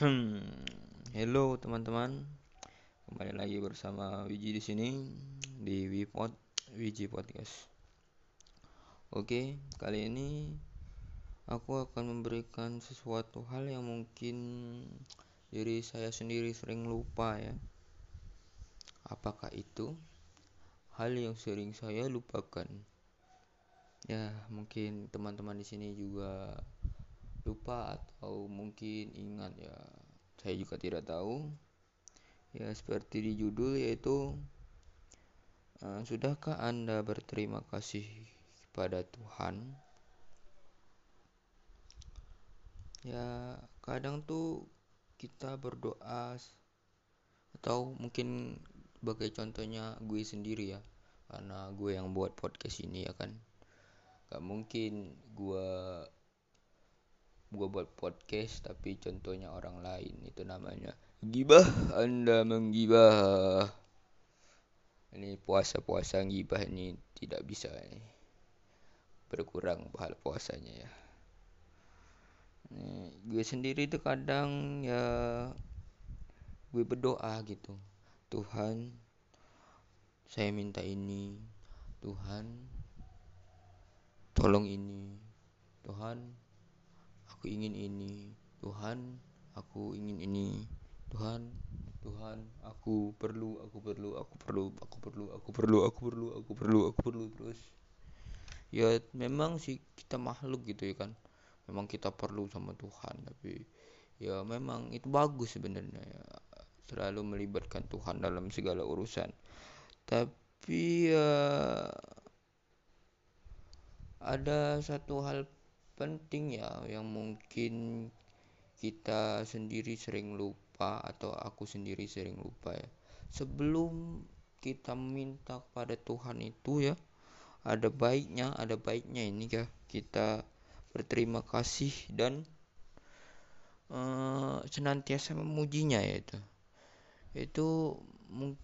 Hmm, hello teman-teman, kembali lagi bersama Wiji di sini di Wipod Wiji Podcast. Oke, kali ini aku akan memberikan sesuatu hal yang mungkin diri saya sendiri sering lupa ya. Apakah itu hal yang sering saya lupakan? Ya, mungkin teman-teman di sini juga lupa atau mungkin ingat ya. Saya juga tidak tahu. Ya seperti di judul yaitu uh, sudahkah anda berterima kasih kepada Tuhan? Ya kadang tuh kita berdoa atau mungkin sebagai contohnya gue sendiri ya karena gue yang buat podcast ini ya kan. Gak mungkin gue gue buat podcast tapi contohnya orang lain itu namanya gibah. Anda menggibah. Ini puasa puasa gibah ini tidak bisa ini berkurang pahala puasanya ya. Ini, gue sendiri itu kadang ya gue berdoa gitu. Tuhan saya minta ini. Tuhan tolong ini. Tuhan aku ingin ini. Tuhan aku ingin ini. Tuhan Tuhan aku perlu aku perlu aku perlu aku perlu aku perlu aku perlu aku perlu aku perlu terus. Ya memang sih kita makhluk gitu ya kan. Memang kita perlu sama Tuhan tapi ya memang itu bagus sebenarnya ya. Selalu melibatkan Tuhan dalam segala urusan. Tapi ya ada satu hal penting ya yang mungkin kita sendiri sering lupa atau aku sendiri sering lupa ya. Sebelum kita minta kepada Tuhan itu ya ada baiknya ada baiknya ini ya kita berterima kasih dan uh, senantiasa memujinya ya itu. Itu mung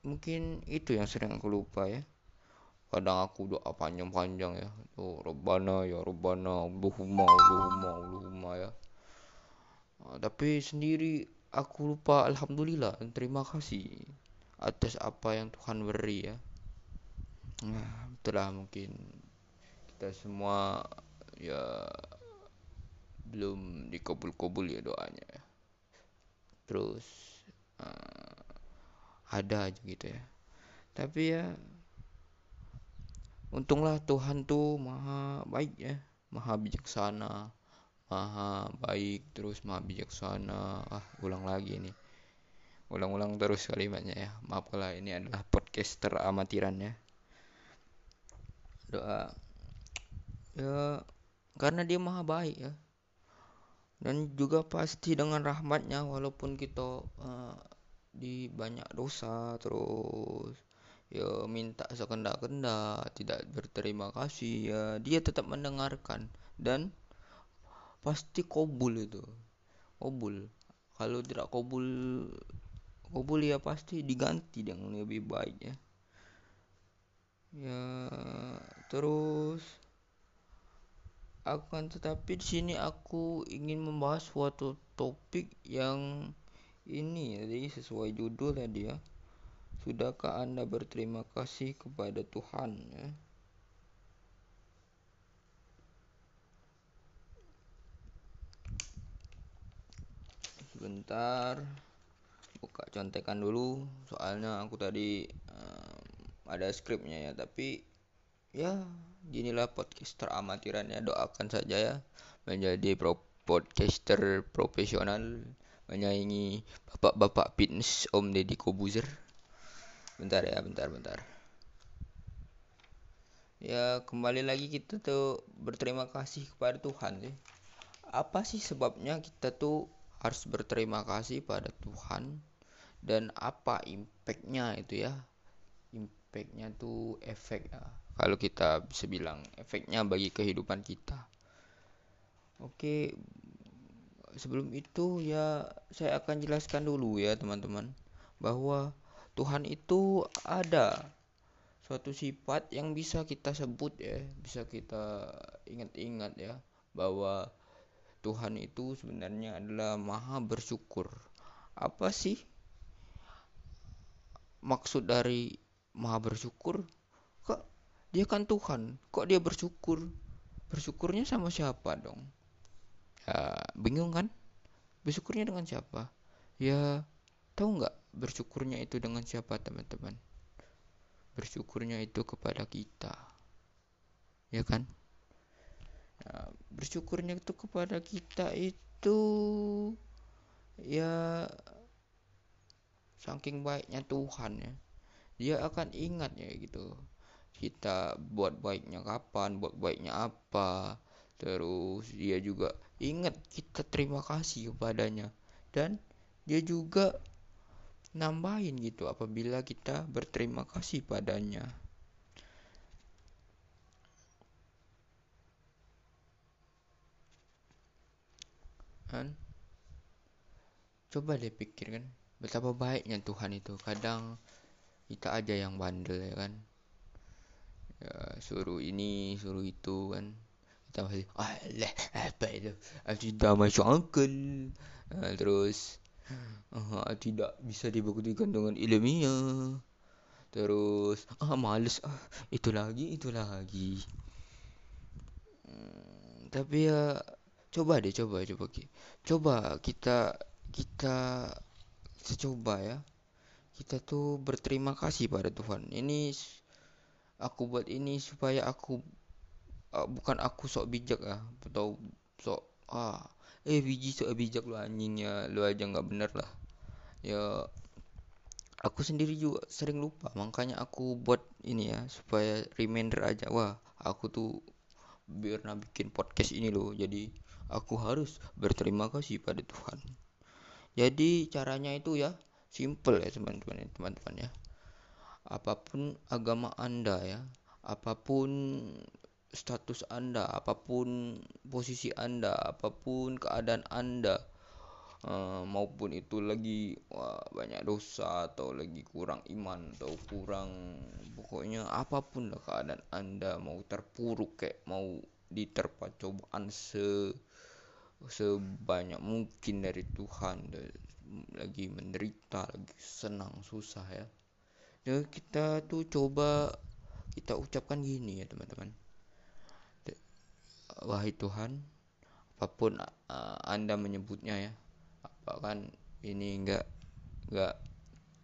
mungkin itu yang sering aku lupa ya kadang aku doa panjang-panjang ya. Tuh Rabbana ya Rabbana Allahumma Allahumma Allahumma ya. Nah, tapi sendiri aku lupa Alhamdulillah terima kasih atas apa yang Tuhan beri ya. Nah itulah mungkin kita semua ya belum dikabul-kabul ya doanya ya. Terus uh, ada aja gitu ya. Tapi ya untunglah Tuhan tuh maha baik ya maha bijaksana maha baik terus maha bijaksana. Ah ulang lagi nih ulang-ulang terus kalimatnya ya. Maaf ini adalah podcaster amatiran ya. Doa. Ya karena dia maha baik ya. Dan juga pasti dengan rahmatnya walaupun kita uh, di banyak dosa terus ya minta sekendak-kendak tidak berterima kasih ya dia tetap mendengarkan. Dan pasti kobul itu. Kobul kalau tidak kobul kobul ya pasti diganti dengan lebih baik ya. Ya terus akan tetapi di sini aku ingin membahas suatu topik yang ini jadi sesuai judul tadi ya Sudahkah Anda berterima kasih kepada Tuhan? Ya? Sebentar, buka contekan dulu. Soalnya aku tadi um, ada skripnya ya, tapi ya inilah podcaster amatiran ya. Doakan saja ya menjadi pro podcaster profesional menyaingi bapak-bapak fitness Om Deddy Kobuzer bentar ya bentar bentar. Ya kembali lagi kita tuh berterima kasih kepada Tuhan sih. Apa sih sebabnya kita tuh harus berterima kasih pada Tuhan? Dan apa impactnya itu ya? Impactnya tuh efek ya kalau kita bisa bilang efeknya bagi kehidupan kita. Oke sebelum itu ya saya akan jelaskan dulu ya teman-teman bahwa Tuhan itu ada suatu sifat yang bisa kita sebut ya, bisa kita ingat-ingat ya bahwa Tuhan itu sebenarnya adalah maha bersyukur. Apa sih maksud dari maha bersyukur? Kok dia kan Tuhan, kok dia bersyukur? Bersyukurnya sama siapa dong? Ya, bingung kan? Bersyukurnya dengan siapa? Ya, tahu nggak bersyukurnya itu dengan siapa teman-teman? Bersyukurnya itu kepada kita. Ya kan? Nah, bersyukurnya itu kepada kita itu ya saking baiknya Tuhan ya. Dia akan ingat ya gitu. Kita buat baiknya kapan, buat baiknya apa. Terus dia juga ingat kita terima kasih kepadanya. Dan dia juga nambahin gitu apabila kita berterima kasih padanya. kan? Coba deh pikir kan betapa baiknya Tuhan itu. Kadang kita aja yang bandel ya kan? Ya, suruh ini suruh itu kan? Kita masih ah lah apa itu? Ah, tidak masuk akal. Nah, terus ah, tidak bisa dibuktikan dengan ilmiah. Terus ah males. Ah itu lagi itu lagi. Hmm, tapi ya coba deh coba coba coba kita kita coba ya. Kita tuh berterima kasih pada Tuhan. Ini aku buat ini supaya aku uh, bukan aku sok bijak ya atau sok ah eh biji sok bijak lu anjing. Ya lu aja nggak bener lah. Ya aku sendiri juga sering lupa. Makanya aku buat ini ya supaya reminder aja. Wah aku tuh biar bikin podcast ini loh. Jadi Aku harus berterima kasih pada Tuhan. Jadi caranya itu ya simple ya teman-teman teman-teman ya. Apa pun agama Anda ya, apa pun status Anda, apa pun posisi Anda, apa pun keadaan Anda, uh, maupun itu lagi wah, banyak dosa atau lagi kurang iman atau kurang pokoknya apa pun lah keadaan Anda mau terpuruk kayak mau diterpa cobaan se sebanyak mungkin dari Tuhan lagi menderita lagi senang susah ya. Dan kita tuh coba kita ucapkan gini ya teman-teman wahai Tuhan apa pun uh, anda menyebutnya ya apa kan ini enggak enggak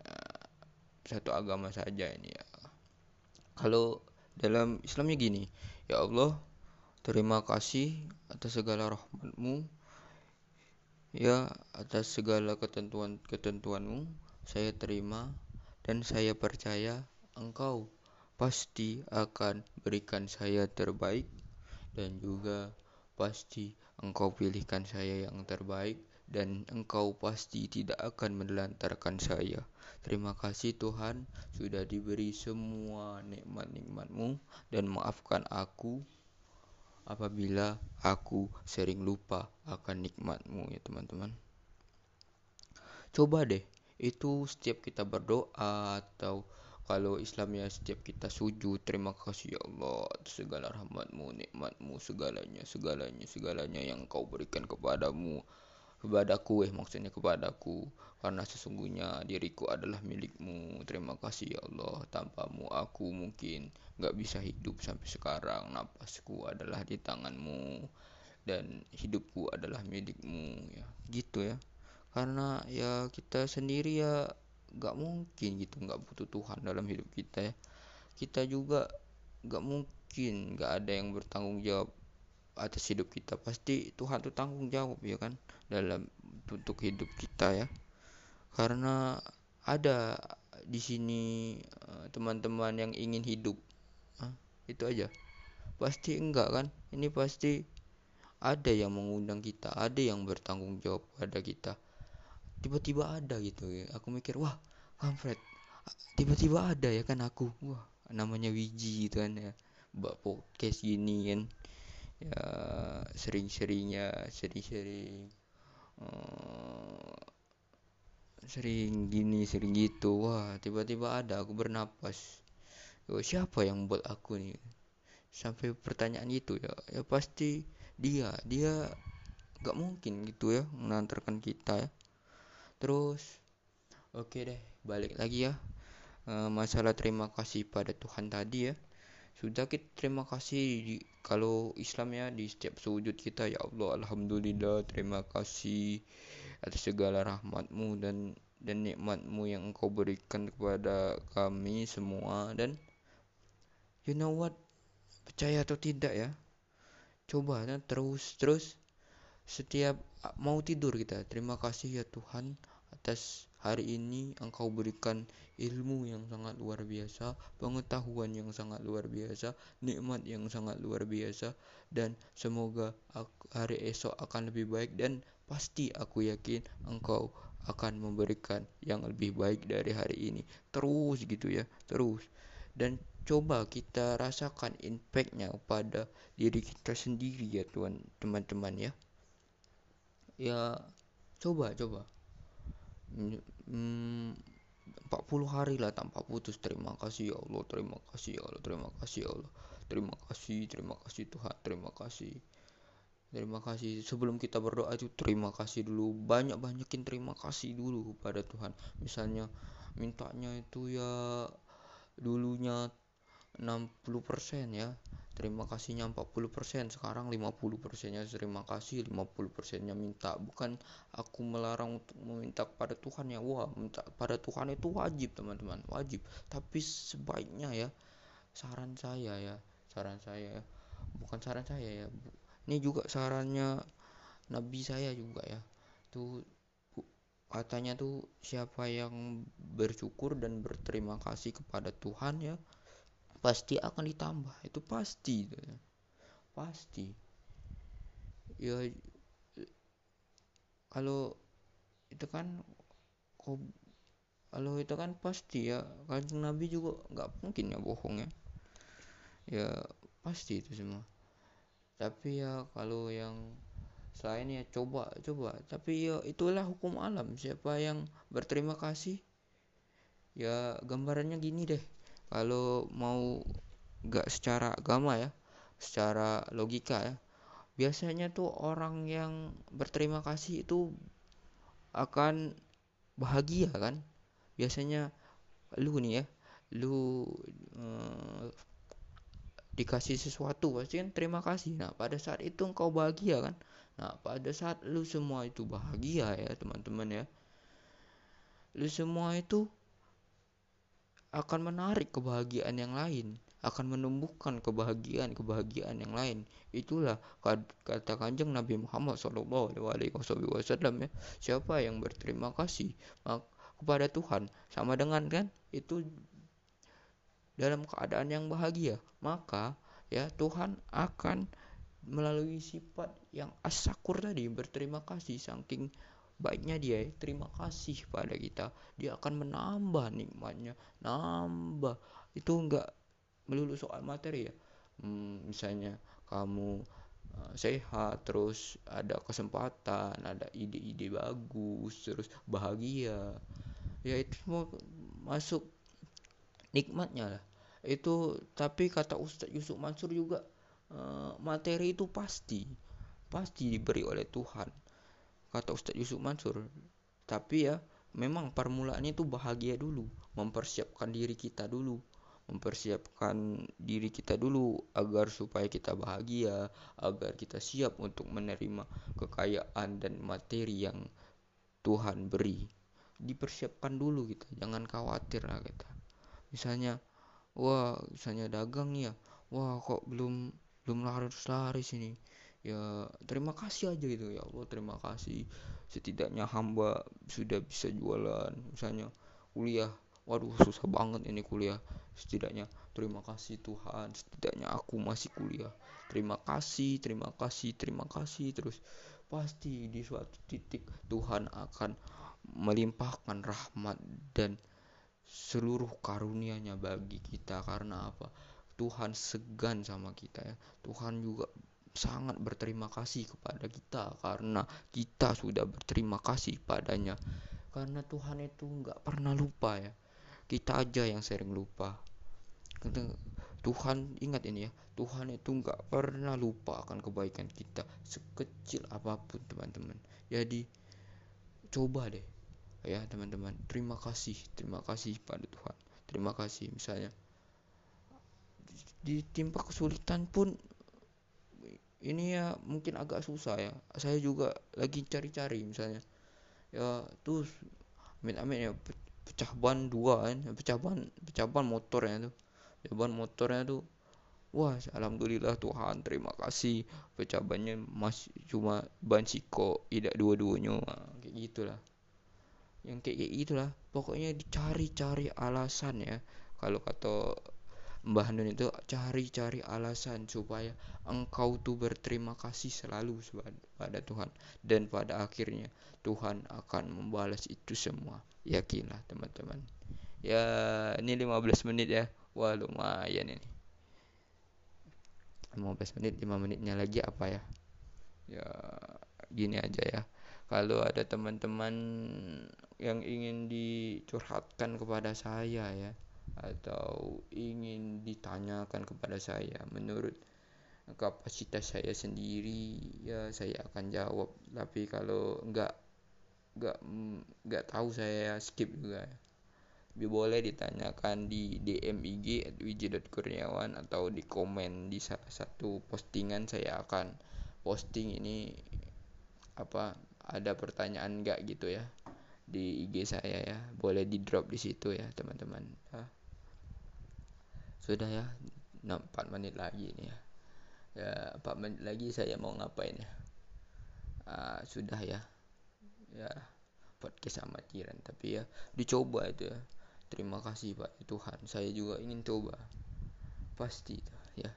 uh, satu agama saja ini ya. Kalau dalam Islamnya gini ya Allah Terima kasih atas segala rahmatmu Ya atas segala ketentuan-ketentuanmu Saya terima dan saya percaya engkau pasti akan berikan saya terbaik Dan juga pasti engkau pilihkan saya yang terbaik dan engkau pasti tidak akan menelantarkan saya. Terima kasih Tuhan sudah diberi semua nikmat-nikmatmu dan maafkan aku apabila aku sering lupa akan nikmatmu ya teman-teman. Coba deh, itu setiap kita berdoa atau kalau Islamnya setiap kita sujud terima kasih ya Allah atas segala rahmatmu nikmatmu segalanya segalanya segalanya yang kau berikan kepadamu kepadaku eh maksudnya kepadaku. Karena sesungguhnya diriku adalah milikmu. Terima kasih ya Allah tanpamu aku mungkin nggak bisa hidup sampai sekarang. Napasku adalah di tanganmu dan hidupku adalah milikmu ya. Gitu ya. Karena ya kita sendiri ya nggak mungkin gitu nggak butuh Tuhan dalam hidup kita ya. Kita juga nggak mungkin nggak ada yang bertanggung jawab atas hidup kita. Pasti Tuhan tuh tanggung jawab ya kan dalam untuk hidup kita ya. Karena ada di sini eh, teman-teman yang ingin hidup Hah? itu aja. Pasti enggak kan? Ini pasti ada yang mengundang kita ada yang bertanggung jawab pada kita tiba-tiba ada gitu ya. Aku mikir wah kampret tiba-tiba ada ya kan aku. Wah namanya Wiji gitu kan ya. Mbak podcast gini kan. Ya sering-seringnya sering-sering uh, sering gini sering gitu. Wah tiba-tiba ada aku bernapas. Oh, siapa yang buat aku nih? Sampai pertanyaan itu ya ya pasti dia. Dia gak mungkin gitu ya mengantarkan kita ya terus oke deh balik lagi ya. E, masalah terima kasih pada Tuhan tadi ya. Sudah kita terima kasih di, kalau Islam ya di setiap sujud kita ya Allah Alhamdulillah terima kasih atas segala rahmatmu dan dan nikmatmu yang engkau berikan kepada kami semua. Dan you know what? Percaya atau tidak ya? Coba ya, terus terus setiap mau tidur kita terima kasih ya Tuhan atas hari ini engkau berikan ilmu yang sangat luar biasa pengetahuan yang sangat luar biasa nikmat yang sangat luar biasa dan semoga hari esok akan lebih baik dan pasti aku yakin engkau akan memberikan yang lebih baik dari hari ini. Terus gitu ya terus. Dan coba kita rasakan impactnya pada diri kita sendiri ya tuan teman-teman ya. Ya coba coba hmm, 40 hari lah tanpa putus terima kasih ya Allah terima kasih ya Allah terima kasih ya Allah terima kasih terima kasih Tuhan terima kasih Terima kasih. Sebelum kita berdoa itu terima kasih dulu. Banyak-banyakin terima kasih dulu pada Tuhan. Misalnya mintanya itu ya dulunya 60% ya. Terima kasihnya 40%, sekarang 50%-nya terima kasih, 50%-nya minta. Bukan aku melarang untuk meminta kepada Tuhan ya. Wah, minta pada Tuhan itu wajib, teman-teman, wajib. Tapi sebaiknya ya saran saya ya, saran saya ya. Bukan saran saya ya, ini juga sarannya nabi saya juga ya tuh katanya tuh siapa yang bersyukur dan berterima kasih kepada Tuhan ya pasti akan ditambah. Itu pasti ya. pasti. Ya kalau itu kan kalau itu kan pasti ya. Kanjeng nabi juga nggak mungkin ya bohong ya. Ya pasti itu semua. Tapi ya kalau yang selain ya coba coba. Tapi ya itulah hukum alam. Siapa yang berterima kasih ya gambarannya gini deh kalau mau gak secara agama ya secara logika ya biasanya tuh orang yang berterima kasih itu akan bahagia kan? Biasanya lu nih ya lu eh, dikasih sesuatu pasti kan terima kasih. Nah pada saat itu engkau bahagia kan? Nah pada saat lu semua itu bahagia ya teman-teman ya lu semua itu akan menarik kebahagiaan yang lain akan menumbuhkan kebahagiaan-kebahagiaan yang lain. Itulah kata kanjeng Nabi Muhammad SAW ya. Siapa yang berterima kasih kepada Tuhan sama dengan kan itu dalam keadaan yang bahagia, maka ya Tuhan akan melalui sifat yang asakur tadi berterima kasih saking baiknya dia terima kasih pada kita. Dia akan menambah nikmatnya. Nambah. Itu enggak melulu soal materi ya. Hmm, misalnya kamu uh, sehat terus ada kesempatan ada ide-ide bagus terus bahagia. Ya itu semua masuk nikmatnya lah. Itu tapi kata Ustadz Yusuf Mansur juga uh, materi itu pasti pasti diberi oleh Tuhan kata Ustadz Yusuf Mansur. Tapi ya memang permulaannya itu bahagia dulu mempersiapkan diri kita dulu mempersiapkan diri kita dulu agar supaya kita bahagia agar kita siap untuk menerima kekayaan dan materi yang Tuhan beri. Dipersiapkan dulu gitu jangan khawatir lah kita. Misalnya wah misalnya dagang ya wah kok belum belum laris laris ini ya terima kasih aja gitu. Ya Allah terima kasih. Setidaknya hamba sudah bisa jualan. Misalnya kuliah. Waduh susah banget ini kuliah. Setidaknya terima kasih Tuhan. Setidaknya aku masih kuliah. Terima kasih terima kasih terima kasih. Terus pasti di suatu titik Tuhan akan melimpahkan rahmat dan seluruh karunia-Nya bagi kita. Karena apa? Tuhan segan sama kita ya. Tuhan juga sangat berterima kasih kepada kita karena kita sudah berterima kasih padanya. Karena Tuhan itu nggak pernah lupa ya. Kita aja yang sering lupa. Tuhan ingat ini ya Tuhan itu nggak pernah lupa akan kebaikan kita sekecil apa pun teman-teman jadi coba deh ya teman-teman terima kasih terima kasih pada Tuhan terima kasih misalnya ditimpa kesulitan pun ini ya mungkin agak susah ya. Saya juga lagi cari-cari misalnya. Ya terus amit-amit ya pecah ban dua kan. Pecah ban pecah ban motornya tuh. Ya ban motornya tuh wah alhamdulillah Tuhan terima kasih. Pecah bannya masih cuma ban siko tidak dua-duanya. Kayak gitulah. Yang kayak gitulah. Pokoknya dicari-cari alasan ya. Kalau kata Mbah Nun itu cari-cari alasan supaya engkau tuh berterima kasih selalu pada Tuhan. Dan pada akhirnya Tuhan akan membalas itu semua. Yakinlah teman-teman. Ya ini 15 menit ya. Wah lumayan ini. 15 menit 5 menitnya lagi apa ya? Ya gini aja ya. Kalau ada teman-teman yang ingin dicurhatkan kepada saya ya atau ingin ditanyakan kepada saya menurut kapasitas saya sendiri ya saya akan jawab tapi kalau enggak enggak enggak tahu saya skip juga ya. boleh ditanyakan di DM IG wiji.kurniawan atau di komen di salah satu postingan saya akan posting ini apa ada pertanyaan enggak gitu ya di IG saya ya boleh di drop di situ ya teman-teman ya. Sudah ya 4 menit lagi nih ya. Ya 4 menit lagi saya mau ngapain ya? Uh, sudah ya. Ya podcast amatiran tapi ya dicoba itu ya. Terima kasih Pak Tuhan. Saya juga ingin coba. Pasti itu ya.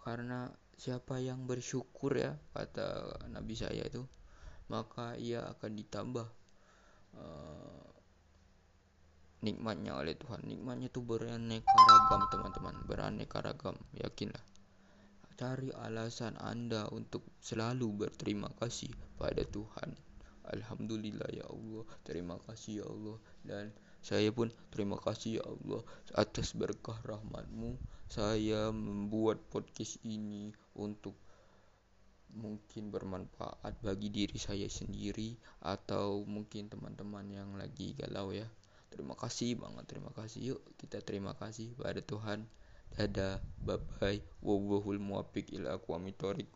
Karena siapa yang bersyukur ya kata Nabi saya itu maka ia akan ditambah uh, nikmatnya oleh Tuhan. Nikmatnya itu beraneka ragam teman-teman, beraneka ragam, yakinlah. Cari alasan Anda untuk selalu berterima kasih pada Tuhan. Alhamdulillah ya Allah, terima kasih ya Allah dan saya pun terima kasih ya Allah atas berkah rahmatmu saya membuat podcast ini untuk mungkin bermanfaat bagi diri saya sendiri atau mungkin teman-teman yang lagi galau ya terima kasih banget terima kasih. Yuk kita terima kasih pada Tuhan. Dadah bye bye wawahul muwafiq ila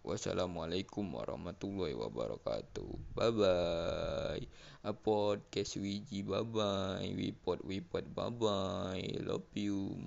wassalamualaikum warahmatullahi wabarakatuh. Bye bye a podcast wiji bye bye wipot wipot bye bye love you